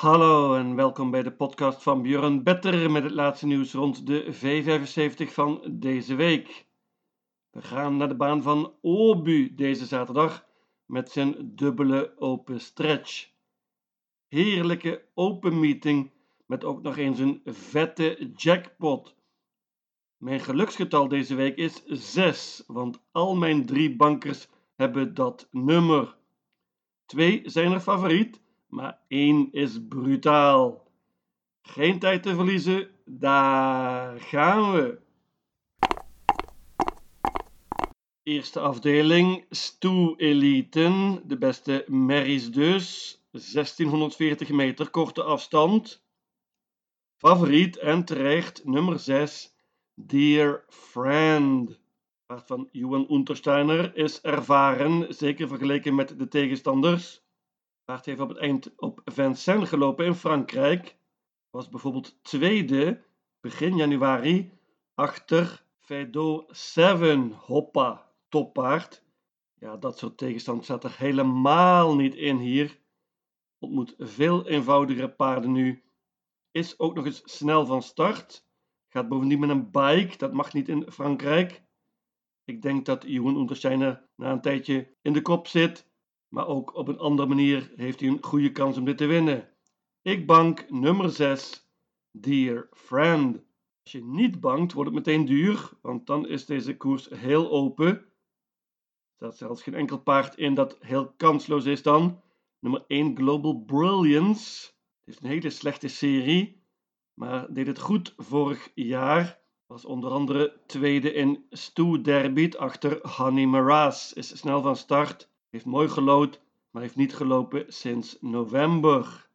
Hallo en welkom bij de podcast van Björn Better met het laatste nieuws rond de V75 van deze week. We gaan naar de baan van Obu deze zaterdag met zijn dubbele open stretch. Heerlijke open meeting met ook nog eens een vette jackpot. Mijn geluksgetal deze week is 6, want al mijn drie bankers hebben dat nummer. Twee zijn er favoriet maar één is brutaal. Geen tijd te verliezen, daar gaan we. Eerste afdeling, Stoe Eliten, de beste merries dus. 1640 meter korte afstand. Favoriet en terecht nummer 6, Dear Friend. Paard van Johan Untersteiner is ervaren, zeker vergeleken met de tegenstanders. Paard heeft op het eind op Vincennes gelopen in Frankrijk. Was bijvoorbeeld tweede begin januari achter Fedo 7. Hoppa, toppaard. Ja, dat soort tegenstand staat er helemaal niet in hier. Ontmoet veel eenvoudigere paarden nu. Is ook nog eens snel van start. Gaat bovendien met een bike, dat mag niet in Frankrijk. Ik denk dat Johan Untersteiner na een tijdje in de kop zit. Maar ook op een andere manier heeft hij een goede kans om dit te winnen. Ik bank nummer 6, Dear Friend. Als je niet bankt, wordt het meteen duur, want dan is deze koers heel open. Er staat zelfs geen enkel paard in dat heel kansloos is dan. Nummer 1, Global Brilliance. Het is een hele slechte serie, maar deed het goed vorig jaar. Was onder andere tweede in Stu Derby achter Honey Maras. Is snel van start heeft mooi gelood, maar heeft niet gelopen sinds november.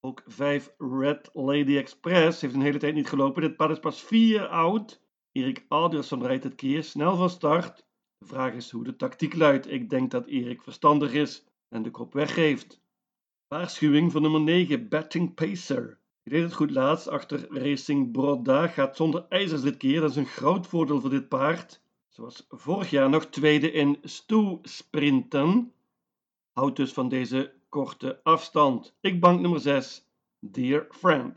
Ook 5 Red Lady Express heeft een hele tijd niet gelopen. Dit pad is pas 4 oud. Erik Alderson rijdt het keer snel van start. De vraag is hoe de tactiek luidt. Ik denk dat Erik verstandig is en de kop weggeeft. Waarschuwing van nummer 9, Betting Pacer. Die deed het goed laatst achter Racing Broda. Gaat zonder ijzers dit keer. Dat is een groot voordeel voor dit paard. Zoals vorig jaar nog tweede in stoelsprinten. Houdt dus van deze korte afstand. Ik bank nummer 6, Dear Friend.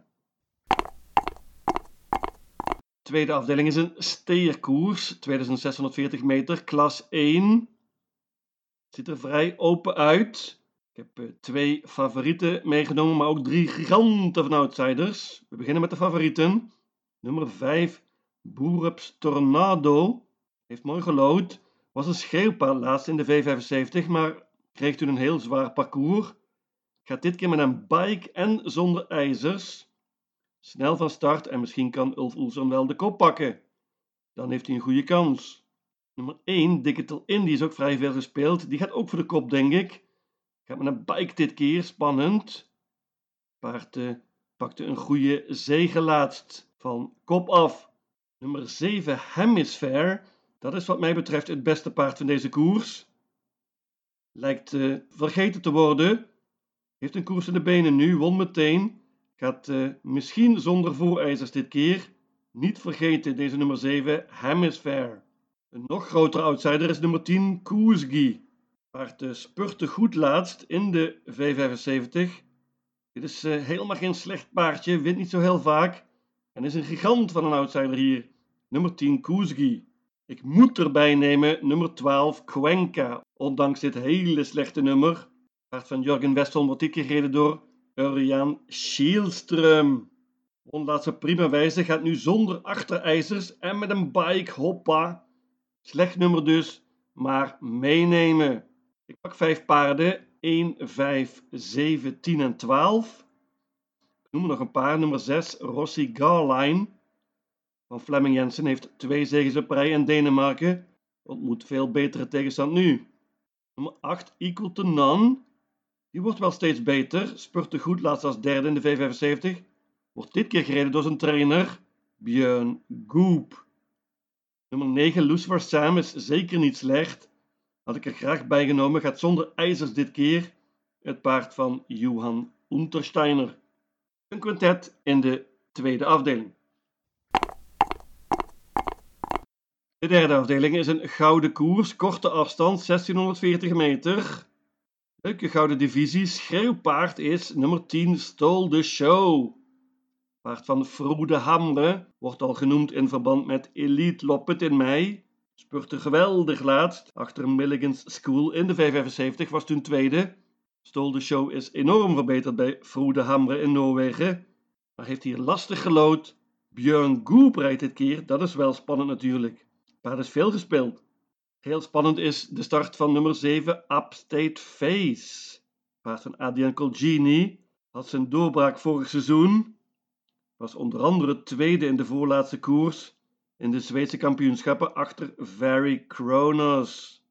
Tweede afdeling is een steerkoers, 2640 meter, klas 1. Ziet er vrij open uit. Ik heb eh, twee favorieten meegenomen, maar ook drie giganten van outsiders. We beginnen met de favorieten. Nummer 5, Boerups Tornado. Heeft mooi gelood. Was een schreeuwpaal laatst in de V75, maar kreeg toen een heel zwaar parcours. Gaat dit keer met een bike en zonder ijzers. Snel van start en misschien kan Ulf Oelson wel de kop pakken. Dan heeft hij een goede kans. Nummer 1, Digital Indie, is ook vrij veel gespeeld. Die gaat ook voor de kop, denk ik. Gaat met een bike dit keer, spannend. Paard pakte een goede zege laatst van kop af. Nummer 7, Hemisphere dat is wat mij betreft het beste paard van deze koers. Lijkt uh, vergeten te worden. Heeft een koers in de benen nu, won meteen. Gaat uh, misschien zonder voorijzers dit keer. Niet vergeten deze nummer 7, Hemisphere. Een nog grotere outsider is nummer 10, Koesgi. Paard uh, spurte goed laatst in de V75. Dit is helemaal geen slecht paardje, wint niet zo heel vaak. En is een gigant van een outsider hier. Nummer 10, Koesgi. Ik moet erbij nemen nummer 12, Cuenca. Ondanks dit hele slechte nummer. Paard van Jurgen Westholm wordt dit gereden door Urian Schielström. Laatste prima wijze, gaat nu zonder achterijzers en met een bike, hoppa. Slecht nummer dus, maar meenemen. Ik pak vijf paarden, 1, 5, 7, 10 en 12. Ik noem nog een paar, nummer 6, Rossi Garline van Fleming Jensen heeft twee zegens op rij in Denemarken. Ontmoet veel betere tegenstand nu. Nummer 8, Equal to None. Die wordt wel steeds beter. Spurte goed, laatst als derde in de V75. Wordt dit keer gereden door zijn trainer, Björn Goop. Nummer 9, Lucifer Sam, is zeker niet slecht. Had ik er graag bij genomen. Gaat zonder ijzers dit keer. Het paard van Johan Untersteiner. Een quintet in de tweede afdeling. De derde afdeling is een gouden koers, korte afstand, 1640 meter. Leuke gouden divisie. Schreeuwpaard is nummer 10 Stole the Show. Paard van Frode Hamre wordt al genoemd in verband met Elite Loppet in mei. Spurte geweldig laatst achter Milligan's School in de 575, was toen tweede. Stole the Show is enorm verbeterd bij Frode Hamre in Noorwegen. Maar heeft hier lastig gelood. Björn Goop rijdt dit keer, dat is wel spannend natuurlijk. Paard is veel gespeeld. Heel spannend is de start van nummer 7 Upstate Face. Paard van Adrian Colgini had zijn doorbraak vorig seizoen. Was onder andere tweede in de voorlaatste koers in de Zweedse kampioenschappen achter Very Kronos.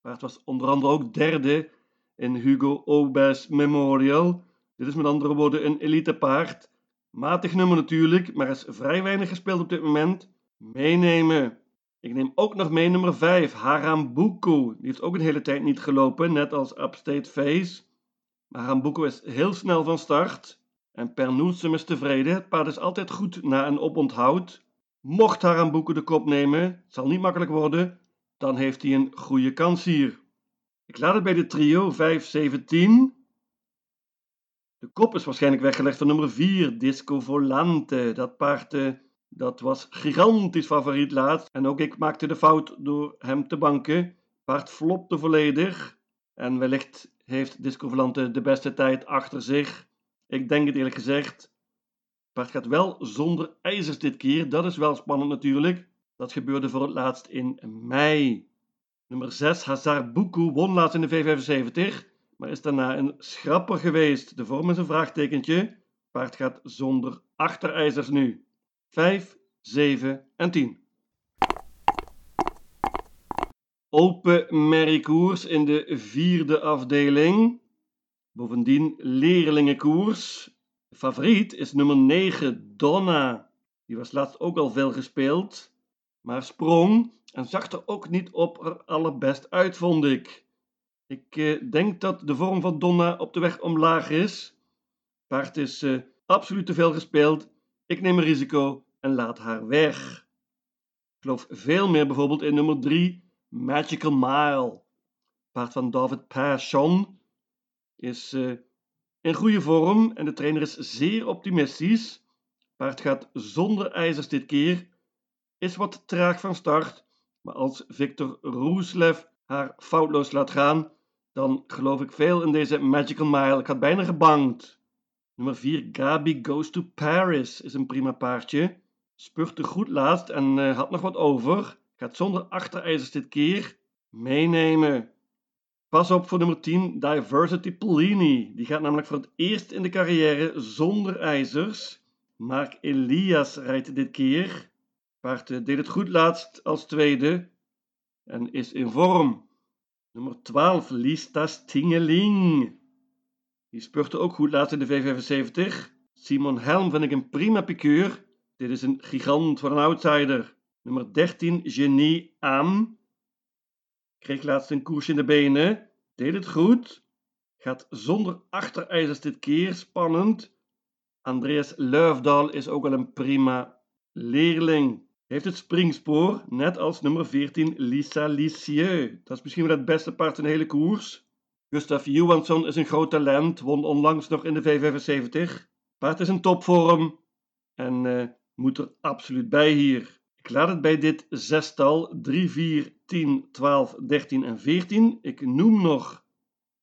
Paard was onder andere ook derde in Hugo Aubers Memorial. Dit is met andere woorden een elitepaard. Matig nummer natuurlijk, maar is vrij weinig gespeeld op dit moment. Meenemen. Ik neem ook nog mee nummer 5, Harambuku. Die heeft ook een hele tijd niet gelopen, net als Upstate Face. Maar Harambuku is heel snel van start. En Per Noelsum is tevreden. Het paard is altijd goed na een oponthoud. Mocht Harambuku de kop nemen, zal niet makkelijk worden, dan heeft hij een goede kans hier. Ik laat het bij de trio 5-17. De kop is waarschijnlijk weggelegd van nummer 4, Disco Volante. Dat paard eh, dat was gigantisch favoriet laatst. En ook ik maakte de fout door hem te banken. Paard flopte volledig. En wellicht heeft Disco Volante de beste tijd achter zich. Ik denk het eerlijk gezegd. Paard gaat wel zonder ijzers dit keer. Dat is wel spannend natuurlijk. Dat gebeurde voor het laatst in mei. Nummer 6, Hazar Buku, won laatst in de V75, maar is daarna een schrapper geweest. De vorm is een vraagtekentje. Paard gaat zonder achterijzers nu. 5, 7 en 10. Open merriekoers in de vierde afdeling. Bovendien leerlingenkoers. Favoriet is nummer 9, Donna. Die was laatst ook al veel gespeeld, maar sprong en zag er ook niet op er allerbest uit, vond ik. Ik eh, denk dat de vorm van Donna op de weg omlaag is. Paard is eh, absoluut te veel gespeeld. Ik neem een risico en laat haar weg. Ik geloof veel meer bijvoorbeeld in nummer 3, Magical Mile. Paard van David Passion is uh, in goede vorm en de trainer is zeer optimistisch. Paard gaat zonder ijzers dit keer, is wat traag van start, maar als Victor Roeslev haar foutloos laat gaan, dan geloof ik veel in deze Magical Mile. Ik had bijna gebankt. Nummer 4, Gabi Goes to Paris, is een prima paardje. Spurte goed laatst en uh, had nog wat over. Gaat zonder achterijzers dit keer. Meenemen. Pas op voor nummer 10, Diversity Polini. Die gaat namelijk voor het eerst in de carrière zonder ijzers. Mark Elias rijdt dit keer. Paard uh, deed het goed laatst als tweede en is in vorm. Nummer 12, Lista Stingeling. Die spurte ook goed laatst in de V75. Simon Helm vind ik een prima piqueur. Dit is een gigant voor een outsider. Nummer 13, Genie Am. Kreeg laatst een koers in de benen. Deed het goed. Gaat zonder achterijzers dit keer. Spannend. Andreas Luifdal is ook wel een prima leerling. Heeft het springspoor, net als nummer 14 Lisa Lisieux. Dat is misschien wel het beste paard in de hele koers. Gustav Johansson is een groot talent, won onlangs nog in de V75. Paard is een topvorm en uh, moet er absoluut bij hier. Ik laat het bij dit zestal 3, 4, 10, 12, 13 en 14. Ik noem nog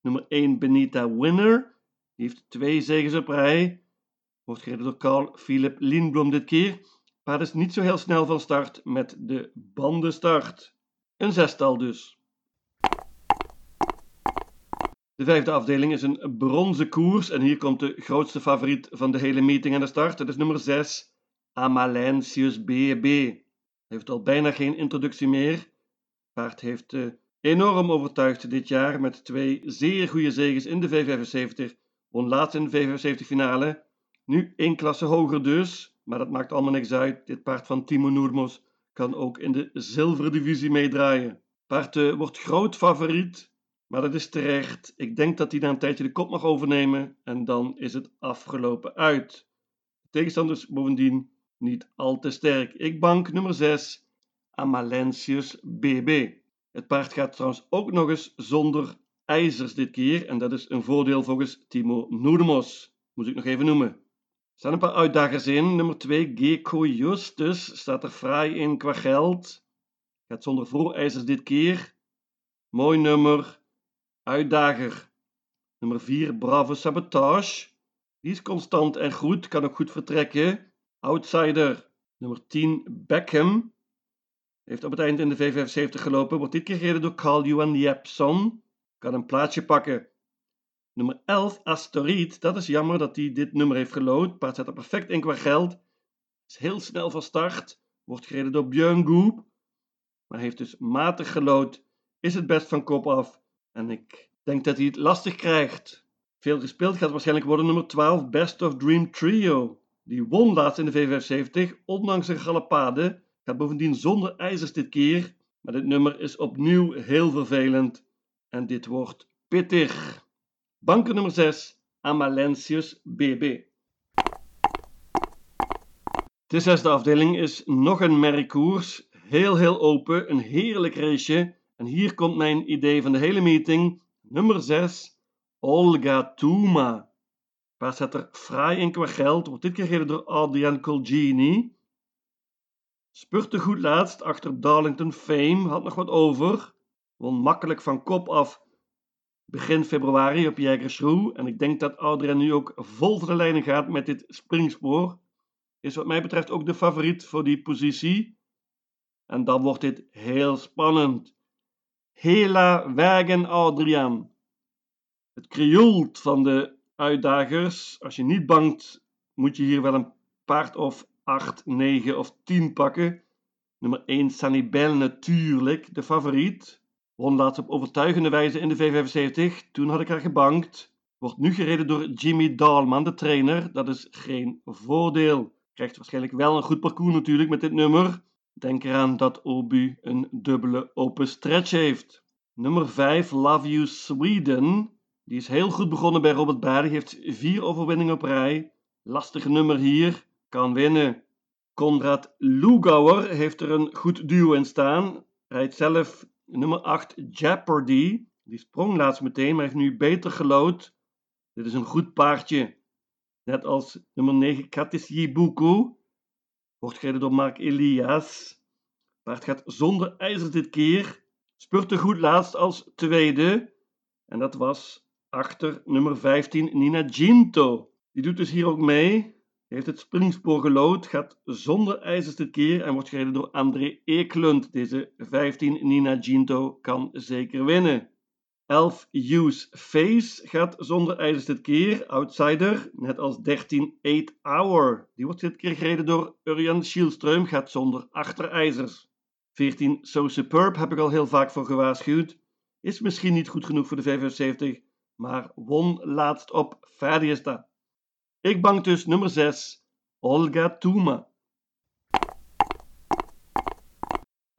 nummer 1 Benita Winner. Die heeft twee zegens op rij. Wordt gereden door Carl Philip Lindblom dit keer. Paard is niet zo heel snel van start met de bandenstart. Een zestal dus. De vijfde afdeling is een bronzen koers en hier komt de grootste favoriet van de hele meeting aan de start. Dat is nummer 6, Amalensius BB. Heeft al bijna geen introductie meer. Paard heeft uh, enorm overtuigd dit jaar met twee zeer goede zegens in de V75. Won laatst in de V75 finale. Nu één klasse hoger dus, maar dat maakt allemaal niks uit. Dit paard van Timo Noermos kan ook in de zilveren divisie meedraaien. Paard uh, wordt groot favoriet, maar dat is terecht. Ik denk dat hij na een tijdje de kop mag overnemen en dan is het afgelopen uit. De tegenstanders bovendien niet al te sterk. Ik bank nummer 6, Amalentius BB. Het paard gaat trouwens ook nog eens zonder ijzers dit keer. En dat is een voordeel volgens Timo Noedemos. Moet ik nog even noemen. Er staan een paar uitdagers in. Nummer 2, Gecko Justus. Staat er fraai in qua geld. Gaat zonder voorijzers dit keer. Mooi nummer. Uitdager. Nummer 4, Bravo Sabotage. Die is constant en goed, kan ook goed vertrekken. Outsider. Nummer 10, Beckham. Heeft op het eind in de V75 gelopen. Wordt dit keer gereden door Carl Johan Jepson. Kan een plaatsje pakken. Nummer 11, Asteroid. Dat is jammer dat hij dit nummer heeft gelood. Paard zet er perfect in qua geld. Is heel snel van start. Wordt gereden door Björn Goop. Maar heeft dus matig gelood. Is het best van kop af. En ik denk dat hij het lastig krijgt. Veel gespeeld gaat waarschijnlijk worden nummer 12, Best of Dream Trio. Die won laatst in de V75, ondanks een galopade. Gaat bovendien zonder ijzers dit keer. Maar dit nummer is opnieuw heel vervelend. En dit wordt pittig. Banken nummer 6, Amalentius BB. De zesde afdeling is nog een merkkoers. Heel, heel open. Een heerlijk raceje. En hier komt mijn idee van de hele meeting. Nummer 6, Olga Touma. Paard zet er fraai in qua geld. Wordt dit keer gereden door Adrian Colgini. Spurte goed laatst achter Darlington Fame. Had nog wat over. Won makkelijk van kop af begin februari op Jägersroe. En ik denk dat Adrian nu ook vol voor de gaat met dit springspoor. Is wat mij betreft ook de favoriet voor die positie. En dan wordt dit heel spannend. Hela Wagen Adrian. Het krioelt van de uitdagers. Als je niet bangt, moet je hier wel een paard of 8, 9 of 10 pakken. Nummer 1 Sanibel natuurlijk, de favoriet. Won laatst op overtuigende wijze in de V75. Toen had ik haar gebankt. Wordt nu gereden door Jimmy Dahlman, de trainer. Dat is geen voordeel. Krijgt waarschijnlijk wel een goed parcours natuurlijk met dit nummer. Denk eraan dat Obu een dubbele open stretch heeft. Nummer 5, Love You Sweden. Die is heel goed begonnen bij Robert. Die heeft vier overwinningen op rij. Lastige nummer hier. Kan winnen. Konrad Lugauer heeft er een goed duo in staan. Rijdt zelf nummer 8 Jeopardy. Die sprong laatst meteen, maar heeft nu beter gelood. Dit is een goed paardje. Net als nummer 9 Katis Yibuku. Wordt gereden door Mark Elias. Paard gaat zonder ijzer dit keer. Spurte goed laatst als tweede. En dat was achter nummer 15 Nina Ginto. Die doet dus hier ook mee. Heeft het springspoor gelood, gaat zonder ijzers dit keer en wordt gereden door André Eklund. Deze 15 Nina Ginto kan zeker winnen. 11 Use Face gaat zonder ijzers dit keer, outsider, net als 13 8 Hour. Die wordt dit keer gereden door Urian Schielström, gaat zonder achterijzers. 14 So Superb heb ik al heel vaak voor gewaarschuwd. Is misschien niet goed genoeg voor de 75, maar won laatst op Ferdiesta. Ik bank dus nummer 6, Olga Touma.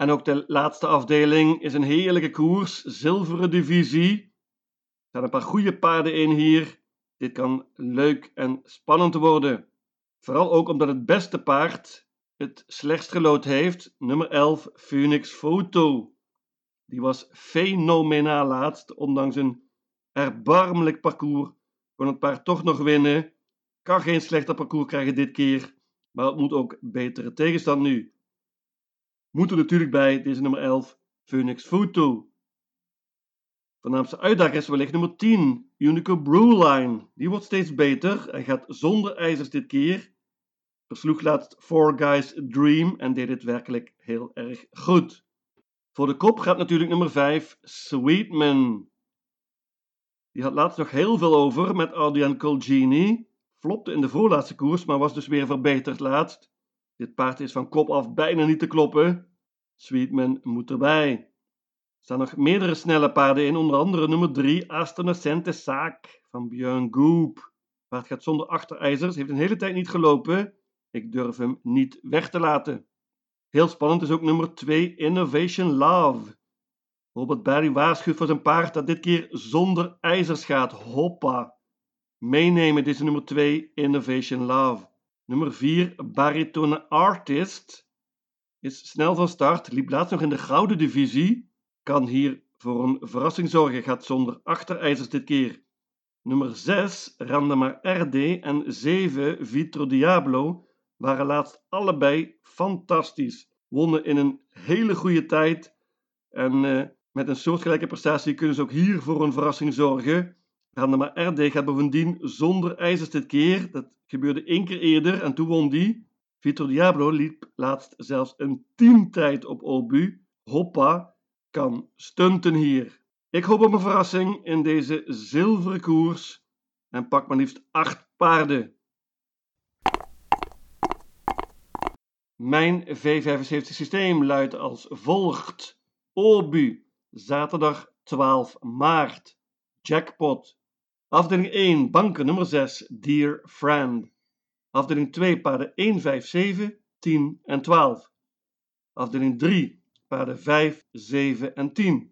En ook de laatste afdeling is een heerlijke koers, zilveren divisie. Er staan een paar goede paarden in hier. Dit kan leuk en spannend worden. Vooral ook omdat het beste paard het slechtst gelood heeft, nummer 11, Phoenix Photo. Die was fenomenaal laatst, ondanks een erbarmelijk parcours. Kon het paard toch nog winnen. Kan geen slechter parcours krijgen dit keer, maar het moet ook betere tegenstand nu. Moet er natuurlijk bij deze nummer 11, Phoenix Photo. Voornaamste uitdager is wellicht nummer 10, Unico Brewline. Die wordt steeds beter en gaat zonder ijzers dit keer. Versloeg laatst Four Guys Dream en deed dit werkelijk heel erg goed. Voor de kop gaat natuurlijk nummer 5, Sweetman. Die had laatst nog heel veel over met Adrian Colgini. Flopte in de voorlaatste koers, maar was dus weer verbeterd laatst. Dit paard is van kop af bijna niet te kloppen. Sweetman moet erbij. Er staan nog meerdere snelle paarden in, onder andere nummer 3, Astonacente Saak van Björn Goop. Paard gaat zonder achterijzers, heeft een hele tijd niet gelopen. Ik durf hem niet weg te laten. Heel spannend is ook nummer 2, Innovation Love. Robert Barry waarschuwt voor zijn paard dat dit keer zonder ijzers gaat. Hoppa. Meenemen, dit is nummer 2, Innovation Love. Nummer 4, Baritone Artist. Is snel van start, liep laatst nog in de gouden divisie. Kan hier voor een verrassing zorgen. Gaat zonder achterijzers dit keer. Nummer 6, Randama RD en 7, Vitro Diablo, waren laatst allebei fantastisch. Wonnen in een hele goede tijd en uh, met een soortgelijke prestatie kunnen ze ook hier voor een verrassing zorgen. Randama RD gaat bovendien zonder ijzers dit keer. Dat gebeurde één keer eerder en toen won die. Vitro Diablo liep laatst zelfs een teamtijd op Obu. Hoppa kan stunten hier. Ik hoop op een verrassing in deze zilveren koers en pak maar liefst acht paarden. Mijn V75 systeem luidt als volgt. Obu, zaterdag 12 maart. Jackpot. Afdeling 1, banken nummer 6, Dear Friend. Afdeling 2, paarden 1, 5, 7, 10 en 12. Afdeling 3, paarden 5, 7 en 10.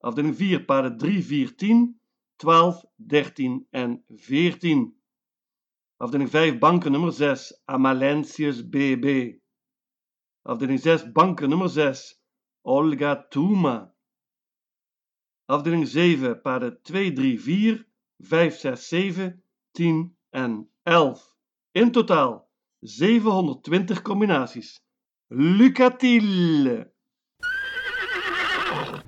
Afdeling 4, paarden 3, 4, 10, 12, 13 en 14. Afdeling 5, banken nummer 6, Amalentius BB. Afdeling 6, banken nummer 6, Olga Tuma. Afdeling 7, paarden 2, 3, 4, 5, 6, 7, 10 en 11. In totaal 720 combinaties. Lucatiel!